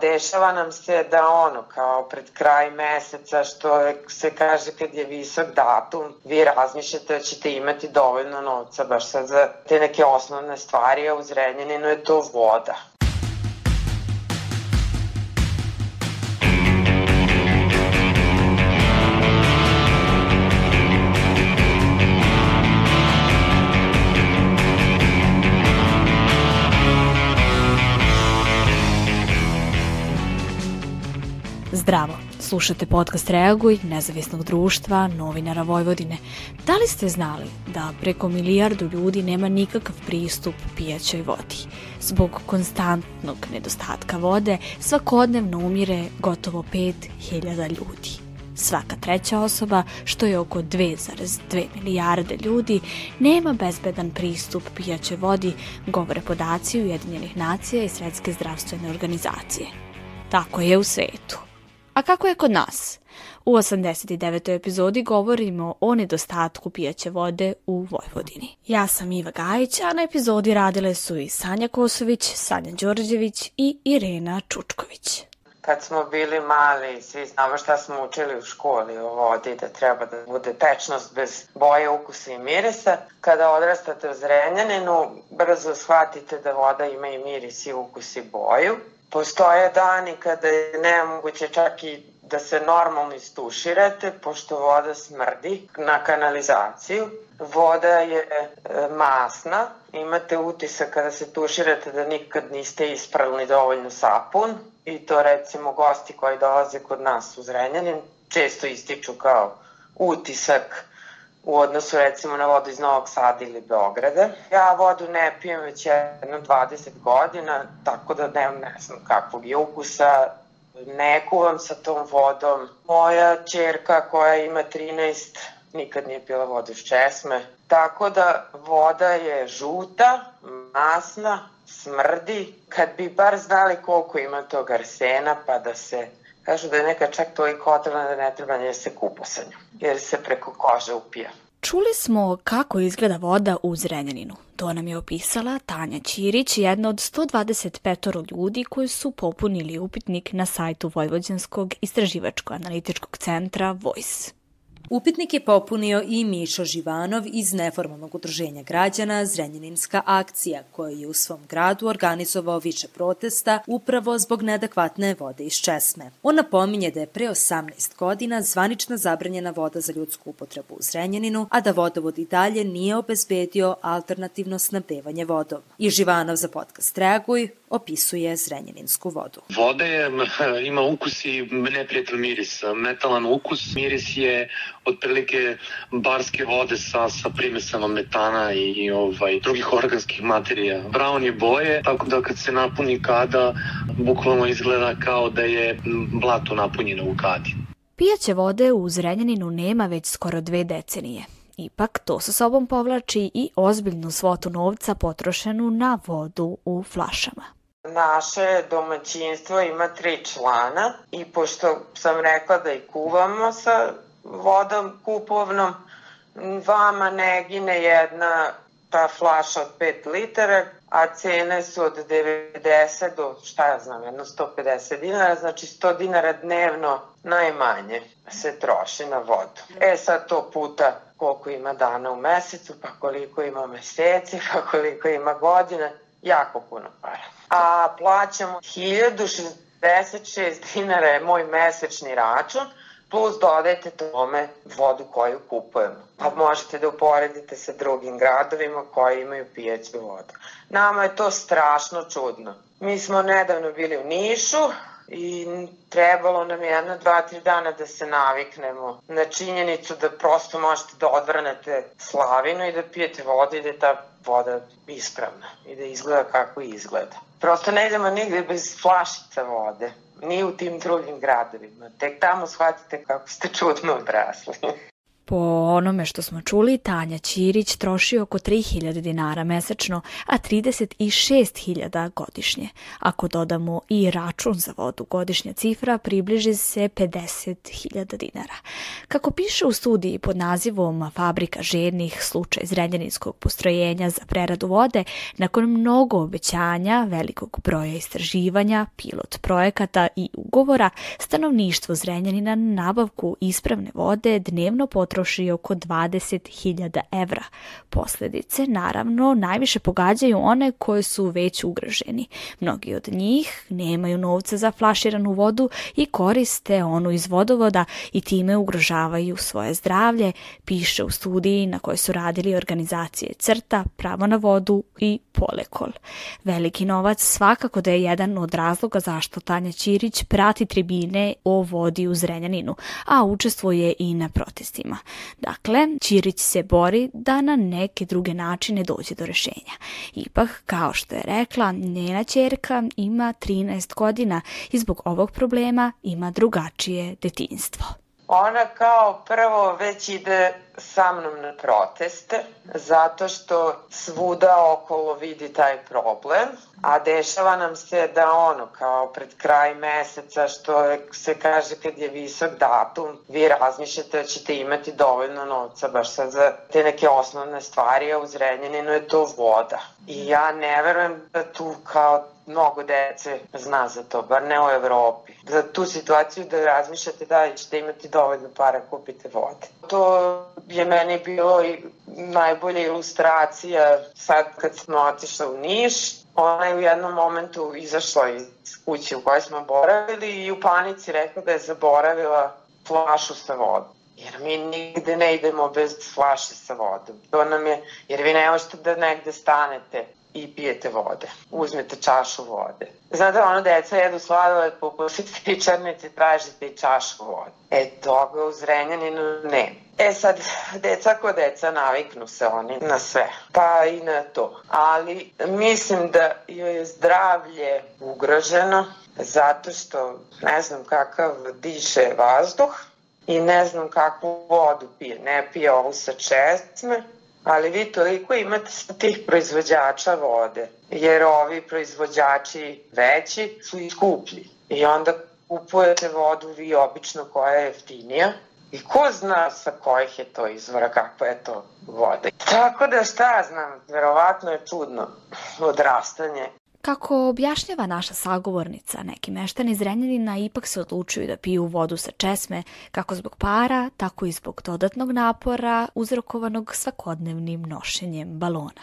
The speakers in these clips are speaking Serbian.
Dešava nam se da ono, kao pred kraj meseca, što se kaže kad je visok datum, vi razmišljate da ćete imati dovoljno novca baš sad za te neke osnovne stvari, a u Zrenjaninu je to voda. Zdravo, slušate podcast Reaguj, nezavisnog društva, novinara Vojvodine. Da li ste znali da preko milijardu ljudi nema nikakav pristup pijaćoj vodi? Zbog konstantnog nedostatka vode svakodnevno umire gotovo 5000 ljudi. Svaka treća osoba, što je oko 2,2 milijarde ljudi, nema bezbedan pristup pijaćoj vodi, govore podaci Ujedinjenih nacija i Svetske zdravstvene organizacije. Tako je u svetu. A kako je kod nas? U 89. epizodi govorimo o nedostatku pijaće vode u Vojvodini. Ja sam Iva Gajić, a na epizodi radile su i Sanja Kosović, Sanja Đorđević i Irena Čučković. Kad smo bili mali, svi znamo šta smo učili u školi o vodi, da treba da bude tečnost bez boje, ukusa i mirisa. Kada odrastate u Zrenjaninu, brzo shvatite da voda ima i miris i ukus i boju Postoje dani kada je nemoguće čak i da se normalno istuširate, pošto voda smrdi na kanalizaciju. Voda je e, masna, imate utisak kada se tuširate da nikad niste ispravili dovoljno sapun i to recimo gosti koji dolaze kod nas u Zrenjanin često ističu kao utisak u odnosu recimo na vodu iz Novog Sada ili Beograda. Ja vodu ne pijem već jedno 20 godina, tako da ne, ne znam kakvog je ukusa, ne kuvam sa tom vodom. Moja čerka koja ima 13 nikad nije pila vodu iz česme. Tako da voda je žuta, masna, smrdi. Kad bi bar znali koliko ima tog arsena pa da se Kažu da je neka čak toliko otrovna da ne treba nje se kupa sa njom, jer se preko kože upija. Čuli smo kako izgleda voda u Zrenjaninu. To nam je opisala Tanja Ćirić, jedna od 125 ljudi koji su popunili upitnik na sajtu Vojvođanskog istraživačko-analitičkog centra Voice. Upitnik je popunio i Mišo Živanov iz neformalnog udruženja građana Zrenjaninska akcija, koji je u svom gradu organizovao više protesta upravo zbog neadekvatne vode iz Česme. On napominje da je pre 18 godina zvanična zabranjena voda za ljudsku upotrebu u Zrenjaninu, a da vodovod i dalje nije obezbedio alternativno snabdevanje vodom. I Živanov za podcast Reaguj opisuje zrenjaninsku vodu. Voda je, ima ukus i neprijatelj miris. Metalan ukus, miris je otprilike barske vode sa, sa primesanom metana i, i ovaj, drugih organskih materija. Brown je boje, tako da kad se napuni kada, bukvalno izgleda kao da je blato napunjeno u kadi. Pijaće vode u Zrenjaninu nema već skoro dve decenije. Ipak to sa sobom povlači i ozbiljnu svotu novca potrošenu na vodu u flašama. Naše domaćinstvo ima tri člana i pošto sam rekla da i kuvamo sa vodom kupovnom, vama ne gine jedna ta flaša od 5 litara, a cene su od 90 do, šta ja znam, jedno 150 dinara, znači 100 dinara dnevno najmanje se troši na vodu. E sad to puta koliko ima dana u mesecu, pa koliko ima meseci, pa koliko ima godina, jako puno para. A plaćamo 1066 dinara je moj mesečni račun, plus dodajte tome vodu koju kupujemo. Pa možete da uporedite sa drugim gradovima koji imaju pijeću vodu. Nama je to strašno čudno. Mi smo nedavno bili u Nišu, i trebalo nam je jedno, dva, tri dana da se naviknemo na činjenicu da prosto možete da odvrnete slavinu i da pijete vodu i da je ta voda ispravna i da izgleda kako izgleda. Prosto ne idemo nigde bez flašica vode, ni u tim drugim gradovima. Tek tamo shvatite kako ste čudno odrasli. Po onome što smo čuli, Tanja Ćirić troši oko 3000 dinara mesečno, a 36.000 godišnje. Ako dodamo i račun za vodu, godišnja cifra približi se 50.000 dinara. Kako piše u studiji pod nazivom Fabrika žednih slučaj Zrenjaninskog postrojenja za preradu vode, nakon mnogo obećanja, velikog broja istraživanja, pilot projekata i ugovora, stanovništvo Zrenjanina na nabavku ispravne vode dnevno potroši oko 20.000 evra. Posledice, naravno, najviše pogađaju one koje su već ugroženi. Mnogi od njih nemaju novca za flaširanu vodu i koriste onu iz vodovoda i time ugrožavaju svoje zdravlje, piše u studiji na kojoj su radili organizacije CRTA, Pravo na vodu i Polekol. Veliki novac svakako da je jedan od razloga zašto Tanja Ćirić prati tribine o vodi u Zrenjaninu, a učestvuje i na protestima. Dakle, Ćirić se bori da na neke druge načine dođe do rešenja. Ipak, kao što je rekla, njena čerka ima 13 godina i zbog ovog problema ima drugačije detinstvo. Ona kao prvo već ide sa mnom na proteste, zato što svuda okolo vidi taj problem, a dešava nam se da ono, kao pred kraj meseca, što se kaže kad je visok datum, vi razmišljate da ćete imati dovoljno novca baš sad za te neke osnovne stvari, a u Zrenjaninu je to voda. I ja ne verujem da tu kao mnogo dece zna za to, bar ne u Evropi. Za tu situaciju da razmišljate da ćete imati dovoljno para kupite vode. To je meni bilo i najbolja ilustracija sad kad smo otišli u Niš. Ona je u jednom momentu izašla iz kuće u kojoj smo boravili i u panici rekla da je zaboravila flašu sa vodom. Jer mi nigde ne idemo bez flaše sa vodom. To nam je, jer vi ne možete da negde stanete i pijete vode. Uzmete čašu vode. Znate, ono, deca jedu sladoled, popustite i črnice, tražite i čašu vode. E, toga u Zrenjaninu ne. E sad, deca ko deca, naviknu se oni na sve, pa i na to. Ali mislim da joj je zdravlje ugroženo zato što ne znam kakav diše vazduh i ne znam kakvu vodu pije. Ne pije ovu sa česme, ali vi toliko imate tih proizvođača vode, jer ovi proizvođači veći su i skuplji. I onda kupujete vodu vi obično koja je jeftinija, I ko zna sa kojih je to izvora, kakva je to voda. Tako da šta znam, verovatno je čudno odrastanje Kako objašnjava naša sagovornica, neki meštani Zrenjanina ipak se odlučuju da piju vodu sa česme, kako zbog para, tako i zbog dodatnog napora uzrokovanog svakodnevnim nošenjem balona.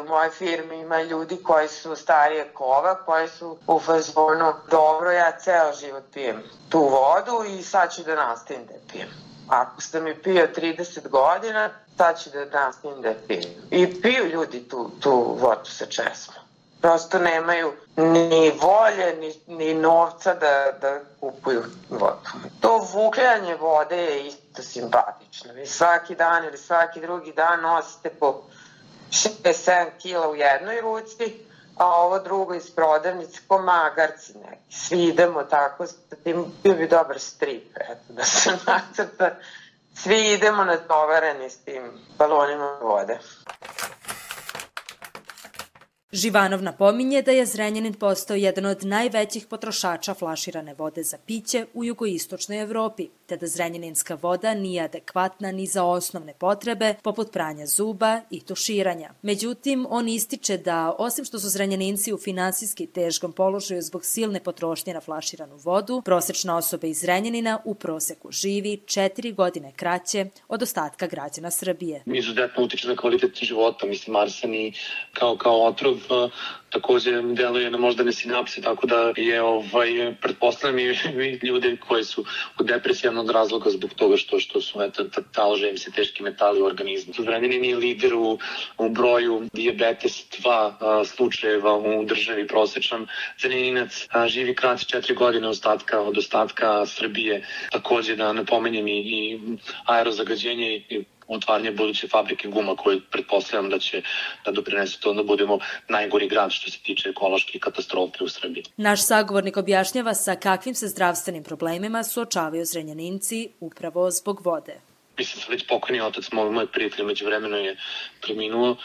U mojoj firmi ima ljudi koji su starije kova, koji su u fazonu, dobro, ja ceo život pijem tu vodu i sad ću da nastavim da pijem. Ako ste mi pio 30 godina, sad ću da nastavim da pijem. I piju ljudi tu, tu vodu sa česmom prosto nemaju ni volje, ni, ni novca da, da kupuju vodu. To vukljanje vode je isto simpatično. Vi svaki dan ili svaki drugi dan nosite po 6-7 kila u jednoj ruci, a ovo drugo iz prodavnice ko magarci neki. Svi idemo tako, tim bio bi dobar strip, eto, da se nacrta. Svi idemo natovareni s tim balonima vode. Živanov napominje da je Zrenjanin postao jedan od najvećih potrošača flaširane vode za piće u jugoistočnoj Evropi, te da zrenjaninska voda nije adekvatna ni za osnovne potrebe, poput pranja zuba i tuširanja. Međutim, on ističe da, osim što su zrenjaninci u finansijski teškom položaju zbog silne potrošnje na flaširanu vodu, prosečna osoba iz Zrenjanina u proseku živi četiri godine kraće od ostatka građana Srbije. Izuzetno utiče na kvalitet života, mislim, arsen i kao, kao otrov uh, takođe deluje na moždane sinapse, tako da je, ovaj, pretpostavljam i ljude koji su u depresivnog razloga zbog toga što, što su, eto, talože im se teški metali u organizmu. Zrenjanin je lider u, u broju diabetes 2 a, slučajeva u državi prosečan. Zrenjaninac živi krat 4 godine ostatka, od ostatka Srbije. Takođe da napomenjem i, i aerozagađenje i otvaranje buduće fabrike guma koje pretpostavljam da će da doprinese to da budemo najgori grad što se tiče ekološke katastrofe u Srbiji. Naš sagovornik objašnjava sa kakvim se zdravstvenim problemima suočavaju zrenjaninci upravo zbog vode. Mislim da već pokojni otac, moj, moj prijatelj među vremenu je preminuo,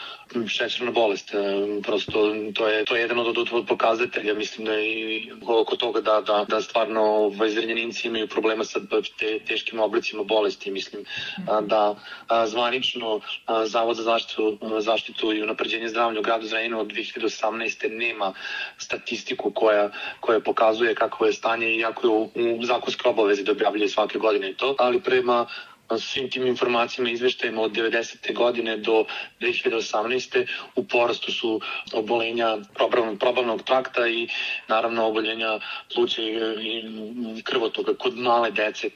šećerna bolest, e, prosto to je, to je jedan od, od, od pokazatelja, mislim da i oko toga da, da, da stvarno ovaj, zrenjaninci imaju problema sa te, teškim oblicima bolesti, mislim da zvanično Zavod za zaštitu, zaštitu i unapređenje zdravlja u gradu Zrenjaninu od 2018. nema statistiku koja, koja pokazuje kako je stanje, iako je u, u zakonskoj obavezi da objavljuje svake godine i to, ali prema svim tim informacijama i izveštajima od 90. godine do 2018. u porastu su obolenja probavnog, probavnog trakta i naravno oboljenja pluća i krvotoga kod male dece,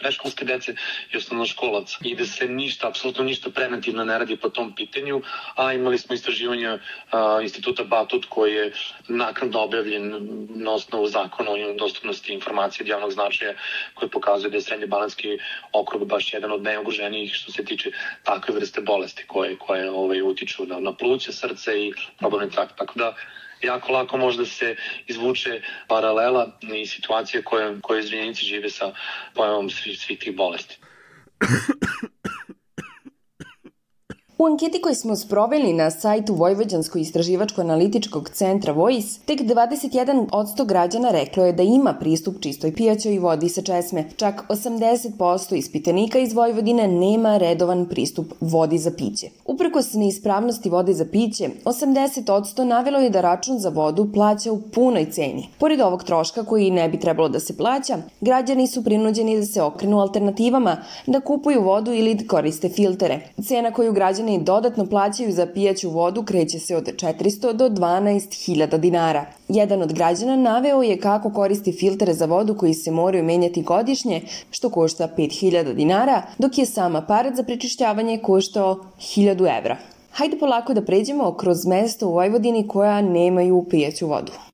preškolske dece i osnovnoškolaca. I da se ništa, apsolutno ništa preventivno ne radi po tom pitanju, a imali smo istraživanja a, instituta Batut koji je naknadno objavljen na osnovu zakona o dostupnosti informacije od javnog značaja koji pokazuje da je srednje balanski okrug zapravo baš jedan od najugroženijih što se tiče takve vrste bolesti koje, koje ovaj, utiču na, na pluće, srce i probavni trakt. Tako da jako lako može da se izvuče paralela i situacije koje, koje izvinjenici žive sa pojavom svih, svih tih bolesti. U anketi koju smo sproveli na sajtu Vojvođansko-istraživačko-analitičkog centra Voice, tek 21% građana reklo je da ima pristup čistoj pijaćoj vodi sa česme. Čak 80% ispitanika iz Vojvodine nema redovan pristup vodi za piće. Uprkos neispravnosti vode za piće, 80% navelo je da račun za vodu plaća u punoj ceni. Pored ovog troška koji ne bi trebalo da se plaća, građani su prinuđeni da se okrenu alternativama, da kupuju vodu ili da koriste filtere. Cena koju građani građani dodatno plaćaju za pijaću vodu kreće se od 400 do 12.000 dinara. Jedan od građana naveo je kako koristi filtere za vodu koji se moraju menjati godišnje, što košta 5.000 dinara, dok je sam aparat za prečišćavanje koštao 1000 evra. Hajde polako da pređemo kroz mesto u Vojvodini koja nemaju pijaću vodu.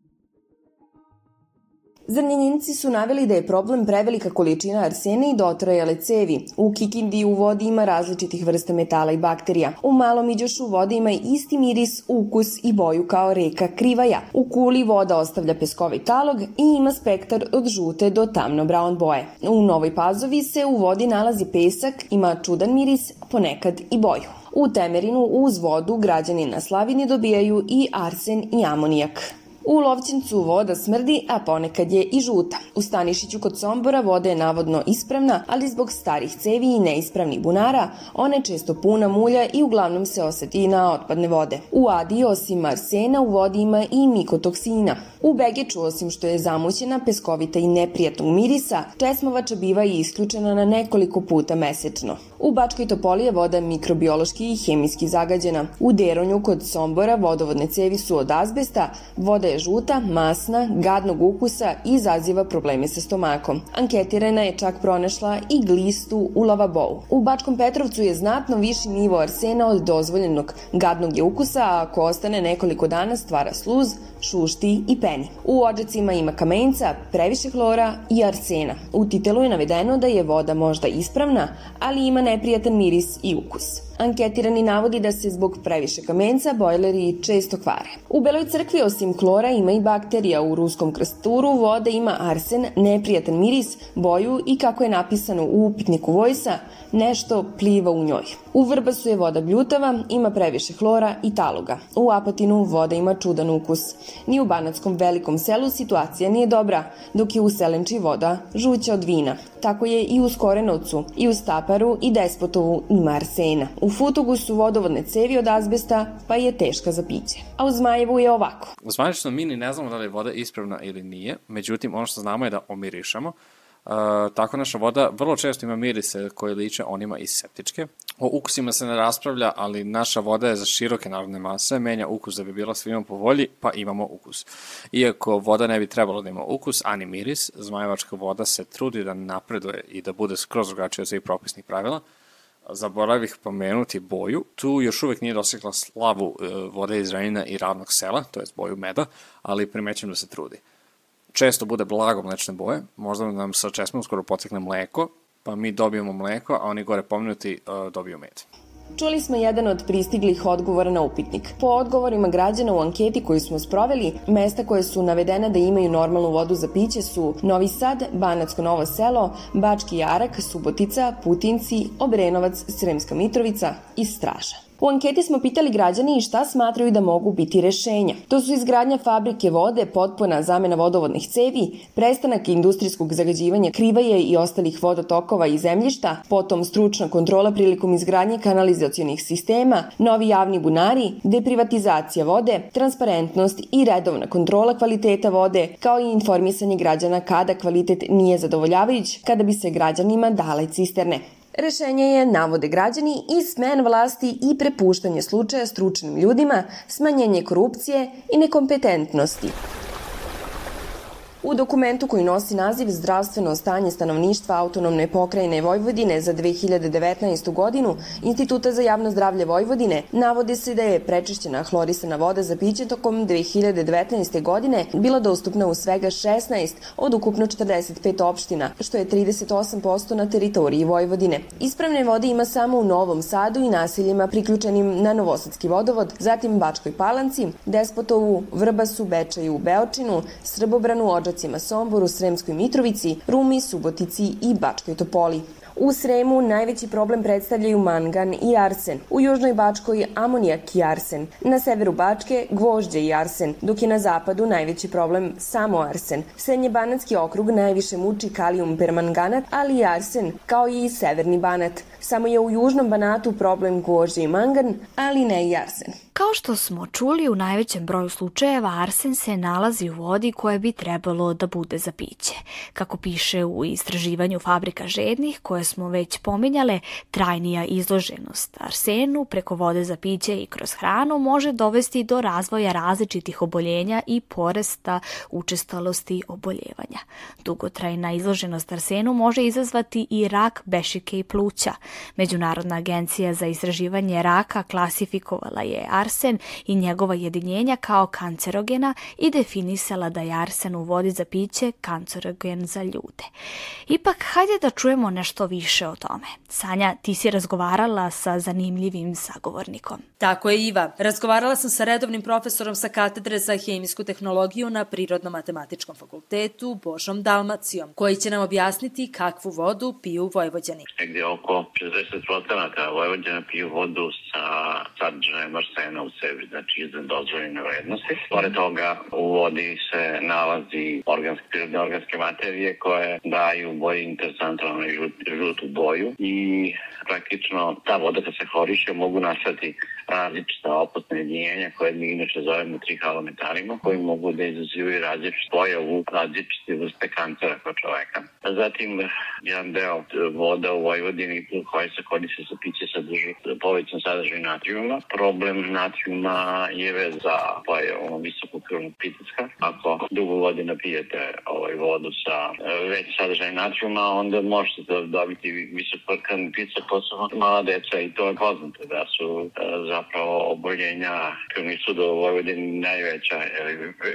Zrnjeninci su naveli da je problem prevelika količina arsena i dotrajale cevi. U Kikindi u vodi ima različitih vrsta metala i bakterija. U Malom Iđošu voda ima isti miris, ukus i boju kao reka Krivaja. U Kuli voda ostavlja peskovi talog i ima spektar od žute do tamno-brown boje. U Novoj Pazovi se u vodi nalazi pesak, ima čudan miris, ponekad i boju. U Temerinu uz vodu građani na Slavini dobijaju i arsen i amonijak. U Lovćencu voda smrdi, a ponekad je i žuta. U Stanišiću kod Sombora voda je navodno ispravna, ali zbog starih cevi i neispravnih bunara, ona je često puna mulja i uglavnom se oseti na otpadne vode. U Adi osim arsena u vodi ima i mikotoksina. U Begeču osim što je zamućena, peskovita i neprijatnog mirisa, česmovača biva i isključena na nekoliko puta mesečno. U Bačkoj Topoli je voda mikrobiološki i hemijski zagađena. U Deronju kod Sombora vodovodne cevi su od azbesta, voda je žuta, masna, gadnog ukusa i izaziva probleme sa stomakom. Anketirana je čak pronašla i glistu u lavabou. U Bačkom Petrovcu je znatno viši nivo arsena od dozvoljenog gadnog je ukusa, a ako ostane nekoliko dana stvara sluz, šušti i peni. U ođacima ima kamenca, previše hlora i arsena. U titelu je navedeno da je voda možda ispravna, ali ima neprijatan miris i ukus. Anketirani navodi da se zbog previše kamenca bojleri često kvare. U Beloj crkvi osim klora ima i bakterija. U ruskom krsturu voda ima arsen, neprijatan miris, boju i kako je napisano u upitniku Vojsa, nešto pliva u njoj. U Vrbasu je voda bljutava, ima previše hlora i taloga. U Apatinu voda ima čudan ukus. Ni u Banatskom velikom selu situacija nije dobra, dok je u Selenči voda žuća od vina. Tako je i u Skorenovcu, i u Staparu i Despotovu ima arsena. Futogu su vodovodne cevi od azbesta, pa je teška za piće. A u Zmajevu je ovako. Zvanično mi ni ne znamo da li je voda ispravna ili nije, međutim ono što znamo je da omirišamo, Uh, tako naša voda vrlo često ima mirise koje liče onima iz septičke. O ukusima se ne raspravlja, ali naša voda je za široke narodne mase, menja ukus da bi bila svima po volji, pa imamo ukus. Iako voda ne bi trebalo da ima ukus, ani miris, zmajevačka voda se trudi da napreduje i da bude skroz drugačija od svih propisnih pravila. Zaboravih pomenuti boju, tu još uvek nije dosekla slavu uh, vode iz Renina i ravnog sela, to je boju meda, ali primećujem da se trudi. Često bude blago mlečne boje, možda nam sa česmom skoro potekne mleko, pa mi dobijemo mleko, a oni gore pomenuti uh, dobiju med. Čuli smo jedan od pristiglih odgovora na upitnik. Po odgovorima građana u anketi koju smo sproveli, mesta koje su navedena da imaju normalnu vodu za piće su Novi Sad, Banacko Novo Selo, Bački Jarak, Subotica, Putinci, Obrenovac, Sremska Mitrovica i Straža. U anketi smo pitali građani šta smatraju da mogu biti rešenja. To su izgradnja fabrike vode, potpuna zamena vodovodnih cevi, prestanak industrijskog zagađivanja krivaje i ostalih vodotokova i zemljišta, potom stručna kontrola prilikom izgradnje kanalizacionih sistema, novi javni bunari, deprivatizacija vode, transparentnost i redovna kontrola kvaliteta vode, kao i informisanje građana kada kvalitet nije zadovoljavajuć, kada bi se građanima dale cisterne. Rešenje je, navode građani, i smen vlasti i prepuštanje slučaja stručnim ljudima, smanjenje korupcije i nekompetentnosti. U dokumentu koji nosi naziv Zdravstveno stanje stanovništva autonomne pokrajine Vojvodine za 2019. godinu Instituta za javno zdravlje Vojvodine navodi se da je prečišćena hlorisana voda za piće tokom 2019. godine bila dostupna u svega 16 od ukupno 45 opština, što je 38% na teritoriji Vojvodine. Ispravne vode ima samo u Novom Sadu i naseljima priključenim na Novosadski vodovod, zatim Bačkoj Palanci, Despotovu, Vrbasu, Bečaju, Beočinu, Srbobranu, Ođac Karlovcima, Somboru, Sremskoj Mitrovici, Rumi, Subotici i Bačkoj Topoli. U Sremu najveći problem predstavljaju mangan i arsen, u Južnoj Bačkoj amonijak i arsen, na severu Bačke gvožđe i arsen, dok je na zapadu najveći problem samo arsen. Srednje Banatski okrug najviše muči kalijum permanganat, ali i arsen, kao i severni Banat. Samo je u Južnom Banatu problem gvožđe i mangan, ali ne i arsen. Kao što smo čuli, u najvećem broju slučajeva arsen se nalazi u vodi koje bi trebalo da bude za piće. Kako piše u istraživanju fabrika žednih, koje smo već pominjale, trajnija izloženost arsenu preko vode za piće i kroz hranu može dovesti do razvoja različitih oboljenja i poresta učestalosti oboljevanja. Dugotrajna izloženost arsenu može izazvati i rak bešike i pluća. Međunarodna agencija za istraživanje raka klasifikovala je arsen i njegova jedinjenja kao kancerogena i definisala da je arsen u vodi za piće kancerogen za ljude. Ipak, hajde da čujemo nešto više o tome. Sanja, ti si razgovarala sa zanimljivim sagovornikom. Tako je, Iva. Razgovarala sam sa redovnim profesorom sa katedre za hemijsku tehnologiju na Prirodno-matematičkom fakultetu Božom Dalmacijom, koji će nam objasniti kakvu vodu piju Vojvođani. Negdje oko 60% Vojvođana piju vodu sa sadržajem arsena u sebi, znači iznad dozvoljene vrednosti. Pored toga u vodi se nalazi organske, prirodne organske materije koje daju boji interesantno žut, žutu boju i praktično ta voda kad se horiše mogu nastati različita opasna jedinjenja koje mi inače zovemo trihalometalima koji mogu da izazivaju različite pojavu različite vrste kancera kod čoveka. Zatim jedan deo voda u Vojvodini koji se koriste za piće sadrži povećan sadržaj natrijuma. Problem natrijuma je vez za pojavu visokog krvnog pritiska. Ako dugo godina pijete ovaj vodu sa već sadržaj natrijuma, onda možete da dobiti visok krvni pritisak, posebno mala deca i to je poznato da su za zapravo oboljenja krvnih sudova u Vojvodini najveća,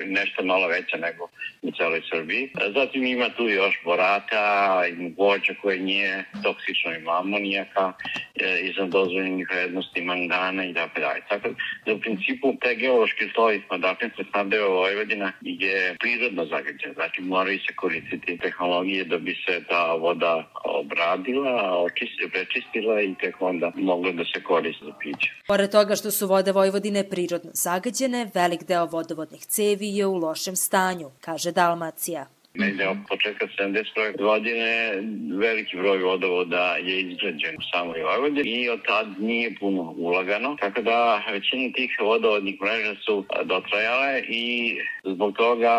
nešto malo veća nego u celoj Srbiji. Zatim ima tu još borata, i vođa koje nije toksično, ima amonijaka, e, izvan dozvoljenih vrednosti mangana i tako dalje. Tako da u principu te geološki slovi odakle se snabdeva Vojvodina je prirodno zagađen. Znači moraju se koristiti tehnologije da bi se ta voda obradila, očistila, prečistila i tek onda mogla da se koristi za piće. Pored toga što su vode Vojvodine prirodno zagađene, velik deo vodovodnih cevi je u lošem stanju, kaže Dalmácia. Negde od početka 71. godine veliki broj vodovoda je izgrađen u samoj Vojvodini i od tad nije puno ulagano, tako da većina tih vodovodnih mreža su dotrajale i zbog toga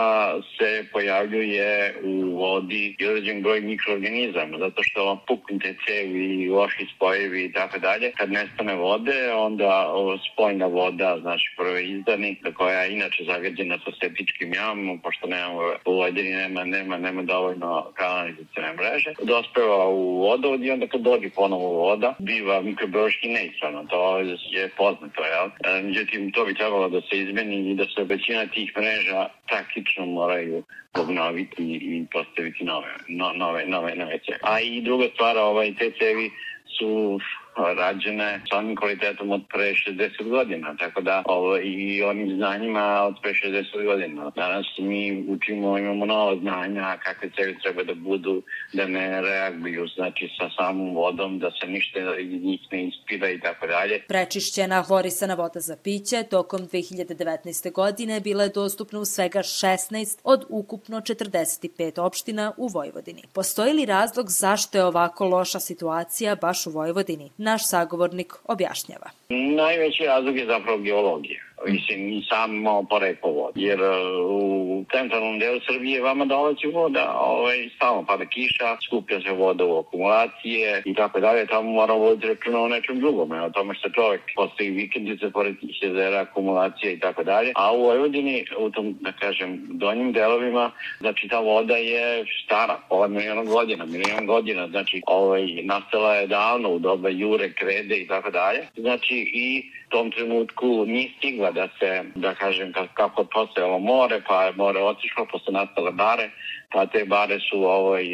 se pojavljuje u vodi i određen broj mikroorganizama, zato što puknu te cevi, loši spojevi i tako dalje. Kad nestane vode, onda spojna voda, znači prve izdani, koja je inače zagađena sa septičkim jamom, pošto nemamo u Vojvodini nema nema, nema dovoljno kanalizacijne mreže, dospeva u vodovod i onda kad dođe ponovo voda, biva mikrobiološki neistrana, to je poznato, jel? E, međutim, to bi trebalo da se izmeni i da se većina tih mreža praktično moraju obnoviti i postaviti nove, no, nove, nove, nove cevi. A i druga stvar, ovaj, te cevi su rađene sa onim kvalitetom od pre 60 godina, tako da ovo, i onim znanjima od pre 60 godina. Danas mi učimo, imamo nova znanja, kakve cevi treba da budu, da ne reaguju, znači sa samom vodom, da se ništa iz njih ne ispira i tako dalje. Prečišćena hlorisana voda za piće tokom 2019. godine bila je dostupna u svega 16 od ukupno 45 opština u Vojvodini. Postoji li razlog zašto je ovako loša situacija baš u Vojvodini? Naš sagovornik objašnjava. Najveći razlog je zapravo geologija mislim, i samo poreklo vode. Jer e, u centralnom delu Srbije vama dolazi voda, ovaj, stalno pada kiša, skuplja se voda u akumulacije i tako dalje. Tamo moramo voditi računa o nečem drugom, o tome što čovek postoji vikendice pored tih jezera, akumulacije i tako dalje. A u Vojvodini, u tom, da kažem, donjim delovima, znači ta voda je stara, pola miliona godina, milion godina, znači ovaj, nastala je davno u doba Jure, Krede i tako dalje. Znači i tom trenutku nije stigla da se, da kažem, kako je postojalo more, pa je more otišlo, pa su nastale bare, pa te bare su ovaj,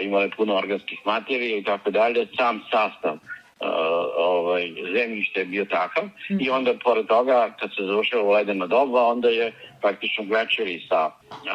imale puno organskih materija i tako dalje. Sam sastav uh, ovaj, zemljište je bio takav mm. i onda pored toga kad se završilo ledena doba onda je praktično glečeri sa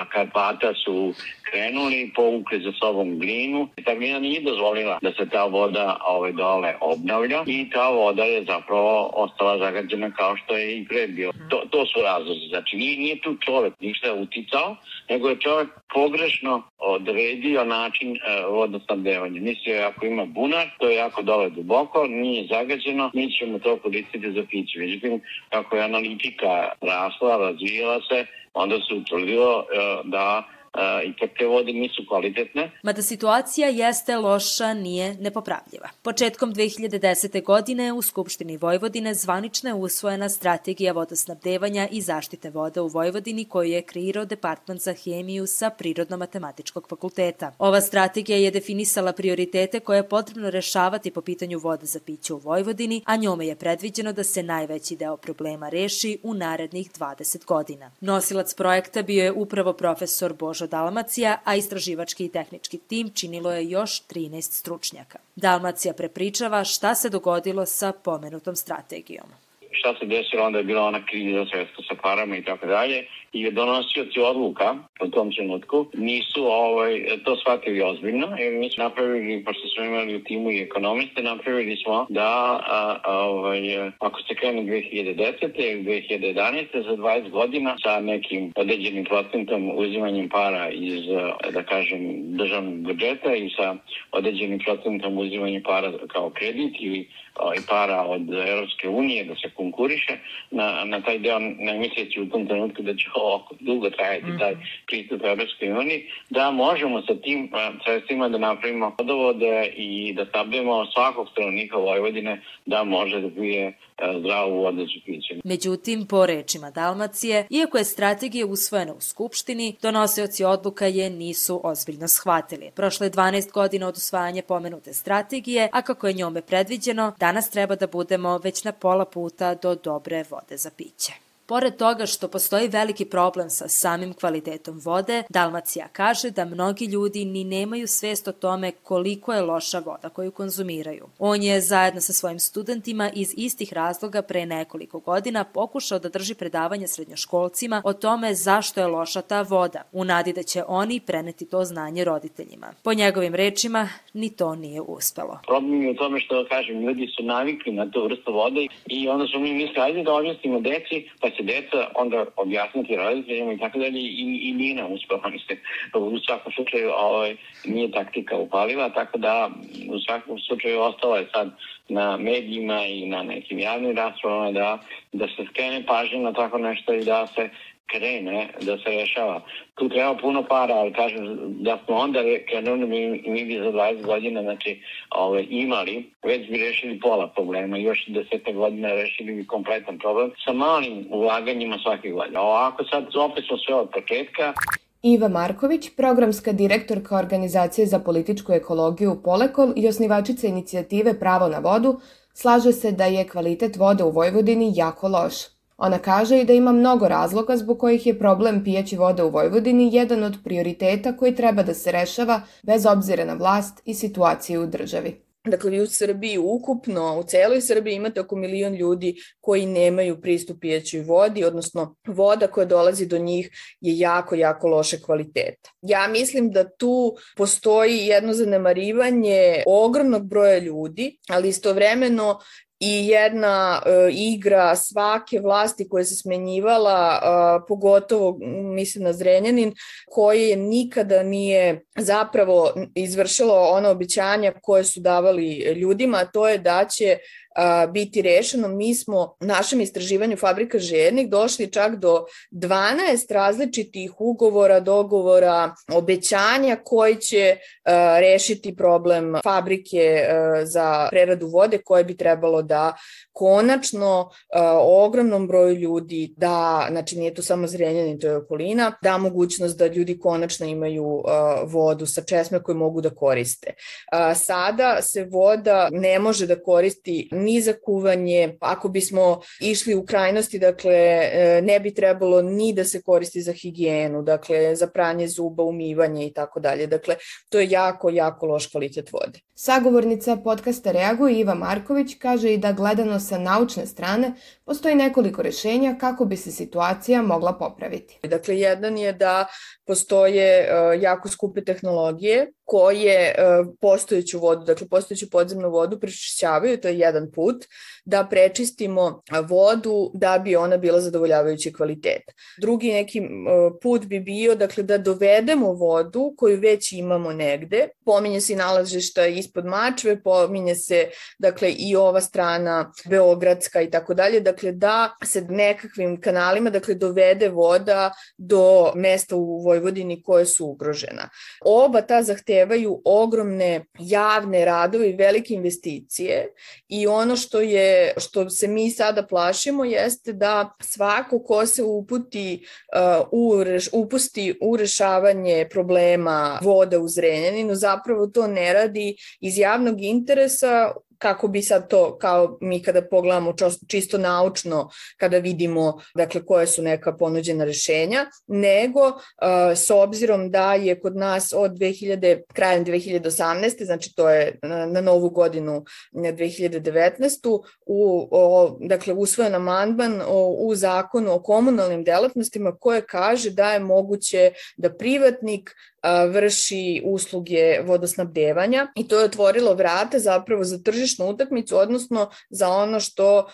Karpata su krenuli, povukli za sobom glinu. Ta glina nije dozvolila da se ta voda ovaj, dole obnavlja i ta voda je zapravo ostala zagađena kao što je i pre bio. To, to su razlozi. Znači nije, nije tu čovek ništa uticao, nego je čovek pogrešno odredio način uh, vodosnabdevanja. Mislio ako ima bunar, to je jako dole duboko, nije zagađeno, mi ćemo to koristiti za piće. Međutim, kako je analitika rasla, razvijela se, onda se utvrdilo uh, da ipak te vode nisu kvalitetne. Mada situacija jeste loša, nije nepopravljiva. Početkom 2010. godine u Skupštini Vojvodine zvanična je usvojena strategija vodosnabdevanja i zaštite voda u Vojvodini koju je kreirao Departman za hemiju sa Prirodno-matematičkog fakulteta. Ova strategija je definisala prioritete koje je potrebno rešavati po pitanju vode za piće u Vojvodini, a njome je predviđeno da se najveći deo problema reši u narednih 20 godina. Nosilac projekta bio je upravo profesor Božo Božo Dalmacija, a istraživački i tehnički tim činilo je još 13 stručnjaka. Dalmacija prepričava šta se dogodilo sa pomenutom strategijom šta se desilo, onda je bila ona kriza sa parama i tako dalje i donosioci odluka u tom trenutku nisu ovaj, to shvatili ozbiljno jer mi smo napravili, pošto smo imali u timu i ekonomiste, napravili smo da a, a, ovaj, ako se krene 2010. ili 2011. za 20 godina sa nekim određenim procentom uzimanjem para iz, da kažem, državnog budžeta i sa određenim procentom uzimanjem para kao kredit ili i para od Europske unije da se konkuriše na, na taj deo ne misleći u tom trenutku da će ovo dugo trajati mm. taj pristup Europske unije, da možemo sa tim sredstvima da napravimo vodovode i da stavljamo svakog stanovnika Vojvodine da može da pije zdravu vodu za piće. Međutim, po rečima Dalmacije, iako je strategija usvojena u Skupštini, donosioci odluka je nisu ozbiljno shvatili. Prošle 12 godina od usvajanja pomenute strategije, a kako je njome predviđeno, danas treba da budemo već na pola puta do dobre vode za piće. Pored toga što postoji veliki problem sa samim kvalitetom vode, Dalmacija kaže da mnogi ljudi ni nemaju svest o tome koliko je loša voda koju konzumiraju. On je zajedno sa svojim studentima iz istih razloga pre nekoliko godina pokušao da drži predavanje srednjoškolcima o tome zašto je loša ta voda, u nadi da će oni preneti to znanje roditeljima. Po njegovim rečima, ni to nije uspelo. Problem je u tome što, kažem, ljudi su navikli na tu vrstu vode i onda su mi mislili, ajde da objasnimo deci, pa će deca onda objasniti roditeljima i tako dalje i, i nije nam uspelo, mislim. U svakom slučaju ovaj, nije taktika upaliva, tako da u svakom slučaju ostalo je sad na medijima i na nekim javnim raspravama da, da se skrene pažnje na tako nešto i da se krene da se rešava. Tu treba puno para, ali kažem da smo onda krenuli mi, mi bi za 20 godina znači, ove, imali, već bi rešili pola problema, još deseta godina rešili bi kompletan problem sa malim ulaganjima svake godine. Ovako sad opet smo sve od početka. Iva Marković, programska direktorka Organizacije za političku ekologiju Polekol i osnivačica inicijative Pravo na vodu, slaže se da je kvalitet vode u Vojvodini jako loš. Ona kaže i da ima mnogo razloga zbog kojih je problem pijeći vode u Vojvodini jedan od prioriteta koji treba da se rešava bez obzira na vlast i situaciju u državi. dakle vi u Srbiji ukupno, u celoj Srbiji imate oko milion ljudi koji nemaju pristup pijećoj vodi, odnosno voda koja dolazi do njih je jako, jako loše kvaliteta. Ja mislim da tu postoji jedno zanemarivanje ogromnog broja ljudi, ali istovremeno i jedna e, igra svake vlasti koja se smenjivala, e, pogotovo mislim na Zrenjanin, koje nikada nije zapravo izvršilo ono običanja koje su davali ljudima, to je da će a, biti rešeno. Mi smo u našem istraživanju Fabrika žednik došli čak do 12 različitih ugovora, dogovora, obećanja koji će a, rešiti problem fabrike a, za preradu vode koje bi trebalo da konačno a, ogromnom broju ljudi da, znači nije to samo Zrenjanin, to je okolina, da mogućnost da ljudi konačno imaju a, vodu sa česme koje mogu da koriste. A, sada se voda ne može da koristi ni za kuvanje. Ako bismo išli u krajnosti, dakle, e, ne bi trebalo ni da se koristi za higijenu, dakle, za pranje zuba, umivanje i tako dalje. Dakle, to je jako, jako loš kvalitet vode. Sagovornica podcasta Reaguje Iva Marković kaže i da gledano sa naučne strane postoji nekoliko rešenja kako bi se situacija mogla popraviti. Dakle, jedan je da postoje uh, jako skupe tehnologije koje uh, postojeću vodu, dakle postojeću podzemnu vodu prečišćavaju, to je jedan put, da prečistimo vodu da bi ona bila zadovoljavajući kvalitet. Drugi neki uh, put bi bio dakle, da dovedemo vodu koju već imamo negde, pominje se i nalažišta ispod Mačve, pominje se dakle i ova strana Beogradska i tako dalje, dakle da se nekakvim kanalima dakle dovede voda do mesta u Vojvodini koje su ugrožena. Oba ta zahtevaju ogromne javne radove i velike investicije i ono što je što se mi sada plašimo jeste da svako ko se uputi uh, u reš, upusti u rešavanje problema voda u Zrenjaninu zapravo to ne radi iz javnog interesa kako bi sad to, kao mi kada pogledamo čisto naučno, kada vidimo dakle, koje su neka ponuđena rešenja, nego uh, s obzirom da je kod nas od 2000, krajem 2018. znači to je na, na novu godinu 2019. U, o, dakle, usvojen amandman o, u zakonu o komunalnim delatnostima koje kaže da je moguće da privatnik vrši usluge vodosnabdevanja i to je otvorilo vrate zapravo za tržišnu utakmicu, odnosno za ono što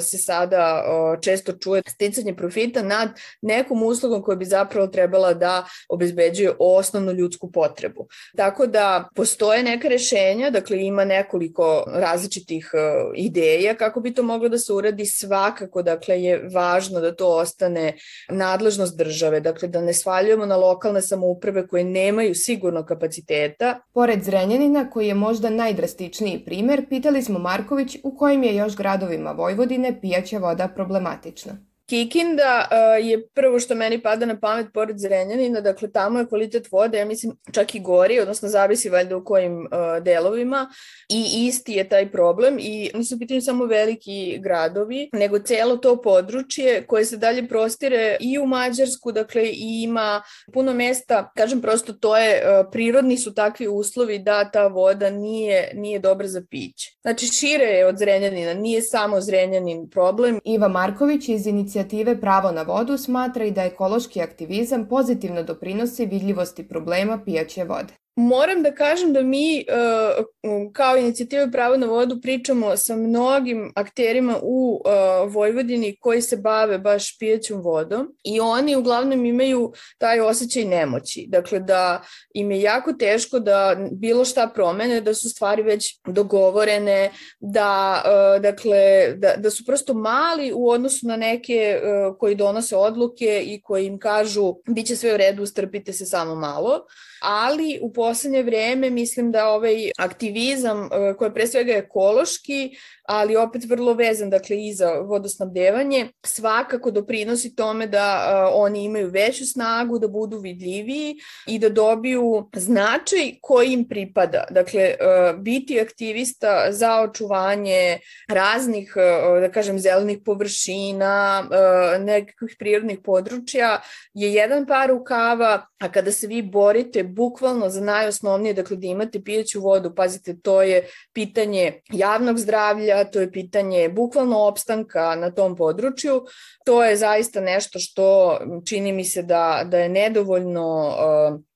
se sada često čuje sticanje profita nad nekom uslugom koja bi zapravo trebala da obezbeđuje osnovnu ljudsku potrebu. Tako da postoje neka rešenja, dakle ima nekoliko različitih ideja kako bi to moglo da se uradi svakako, dakle je važno da to ostane nadležnost države, dakle da ne svaljujemo na lokalne samouprave koje nemaju sigurno kapaciteta. Pored Zrenjanina, koji je možda najdrastičniji primer, pitali smo Marković u kojim je još gradovima Vojvodine pijaća voda problematična. Kikinda uh, je prvo što meni pada na pamet pored Zrenjanina, dakle tamo je kvalitet vode, ja mislim čak i gori, odnosno zavisi valjda u kojim uh, delovima i isti je taj problem i nisu pitanje samo veliki gradovi, nego celo to područje koje se dalje prostire i u Mađarsku, dakle i ima puno mesta, kažem prosto to je, uh, prirodni su takvi uslovi da ta voda nije, nije dobra za piće. Znači šire je od Zrenjanina, nije samo Zrenjanin problem. Iva Marković iz inicijativa inicijative Pravo na vodu smatra i da ekološki aktivizam pozitivno doprinosi vidljivosti problema pijaće vode. Moram da kažem da mi uh, kao inicijativa Pravo na vodu pričamo sa mnogim akterima u uh, Vojvodini koji se bave baš pijećom vodom i oni uglavnom imaju taj osjećaj nemoći. Dakle, da im je jako teško da bilo šta promene, da su stvari već dogovorene, da, uh, dakle, da, da su prosto mali u odnosu na neke koji donose odluke i koji im kažu biće sve u redu, strpite se samo malo ali u poslednje vreme mislim da ovaj aktivizam e, koji je pre svega ekološki ali opet vrlo vezan dakle i za vodosnabdevanje, svakako doprinosi tome da uh, oni imaju veću snagu, da budu vidljiviji i da dobiju značaj koji im pripada. Dakle, uh, biti aktivista za očuvanje raznih, uh, da kažem, zelenih površina, uh, nekakvih prirodnih područja je jedan par rukava, a kada se vi borite bukvalno za najosnovnije, dakle da imate pijeću vodu, pazite, to je pitanje javnog zdravlja, to je pitanje bukvalno opstanka na tom području, to je zaista nešto što čini mi se da, da je nedovoljno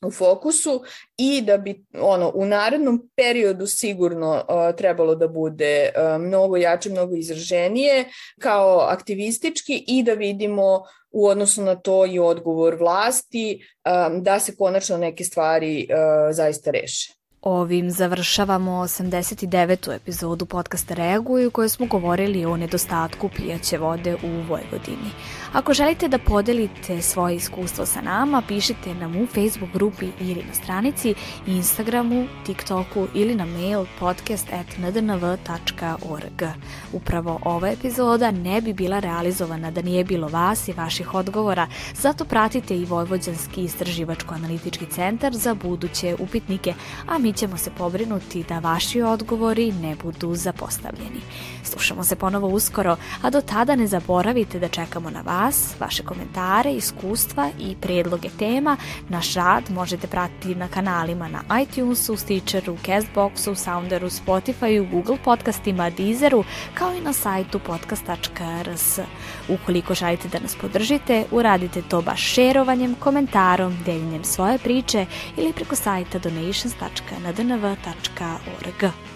uh, u fokusu i da bi ono u narednom periodu sigurno uh, trebalo da bude uh, mnogo jače, mnogo izraženije kao aktivistički i da vidimo u odnosu na to i odgovor vlasti um, da se konačno neke stvari uh, zaista reše. Ovim završavamo 89. epizodu podcasta Reaguju u kojoj smo govorili o nedostatku pijaće vode u Vojvodini. Ako želite da podelite svoje iskustvo sa nama, pišite nam u Facebook grupi ili na stranici, Instagramu, TikToku ili na mail podcast.ndnv.org. Upravo ova epizoda ne bi bila realizovana da nije bilo vas i vaših odgovora, zato pratite i Vojvođanski istraživačko-analitički centar za buduće upitnike, a mi ćemo se pobrinuti da vaši odgovori ne budu zapostavljeni. Slušamo se ponovo uskoro, a do tada ne zaboravite da čekamo na vas, vaše komentare, iskustva i predloge tema. Naš rad možete pratiti na kanalima na iTunesu, Stitcheru, Castboxu, Sounderu, Spotifyu, Google podcastima, Deezeru, kao i na sajtu podcast.rs. Ukoliko želite da nas podržite, uradite to baš šerovanjem, komentarom, deljenjem svoje priče ili preko sajta donations.nadnv.org.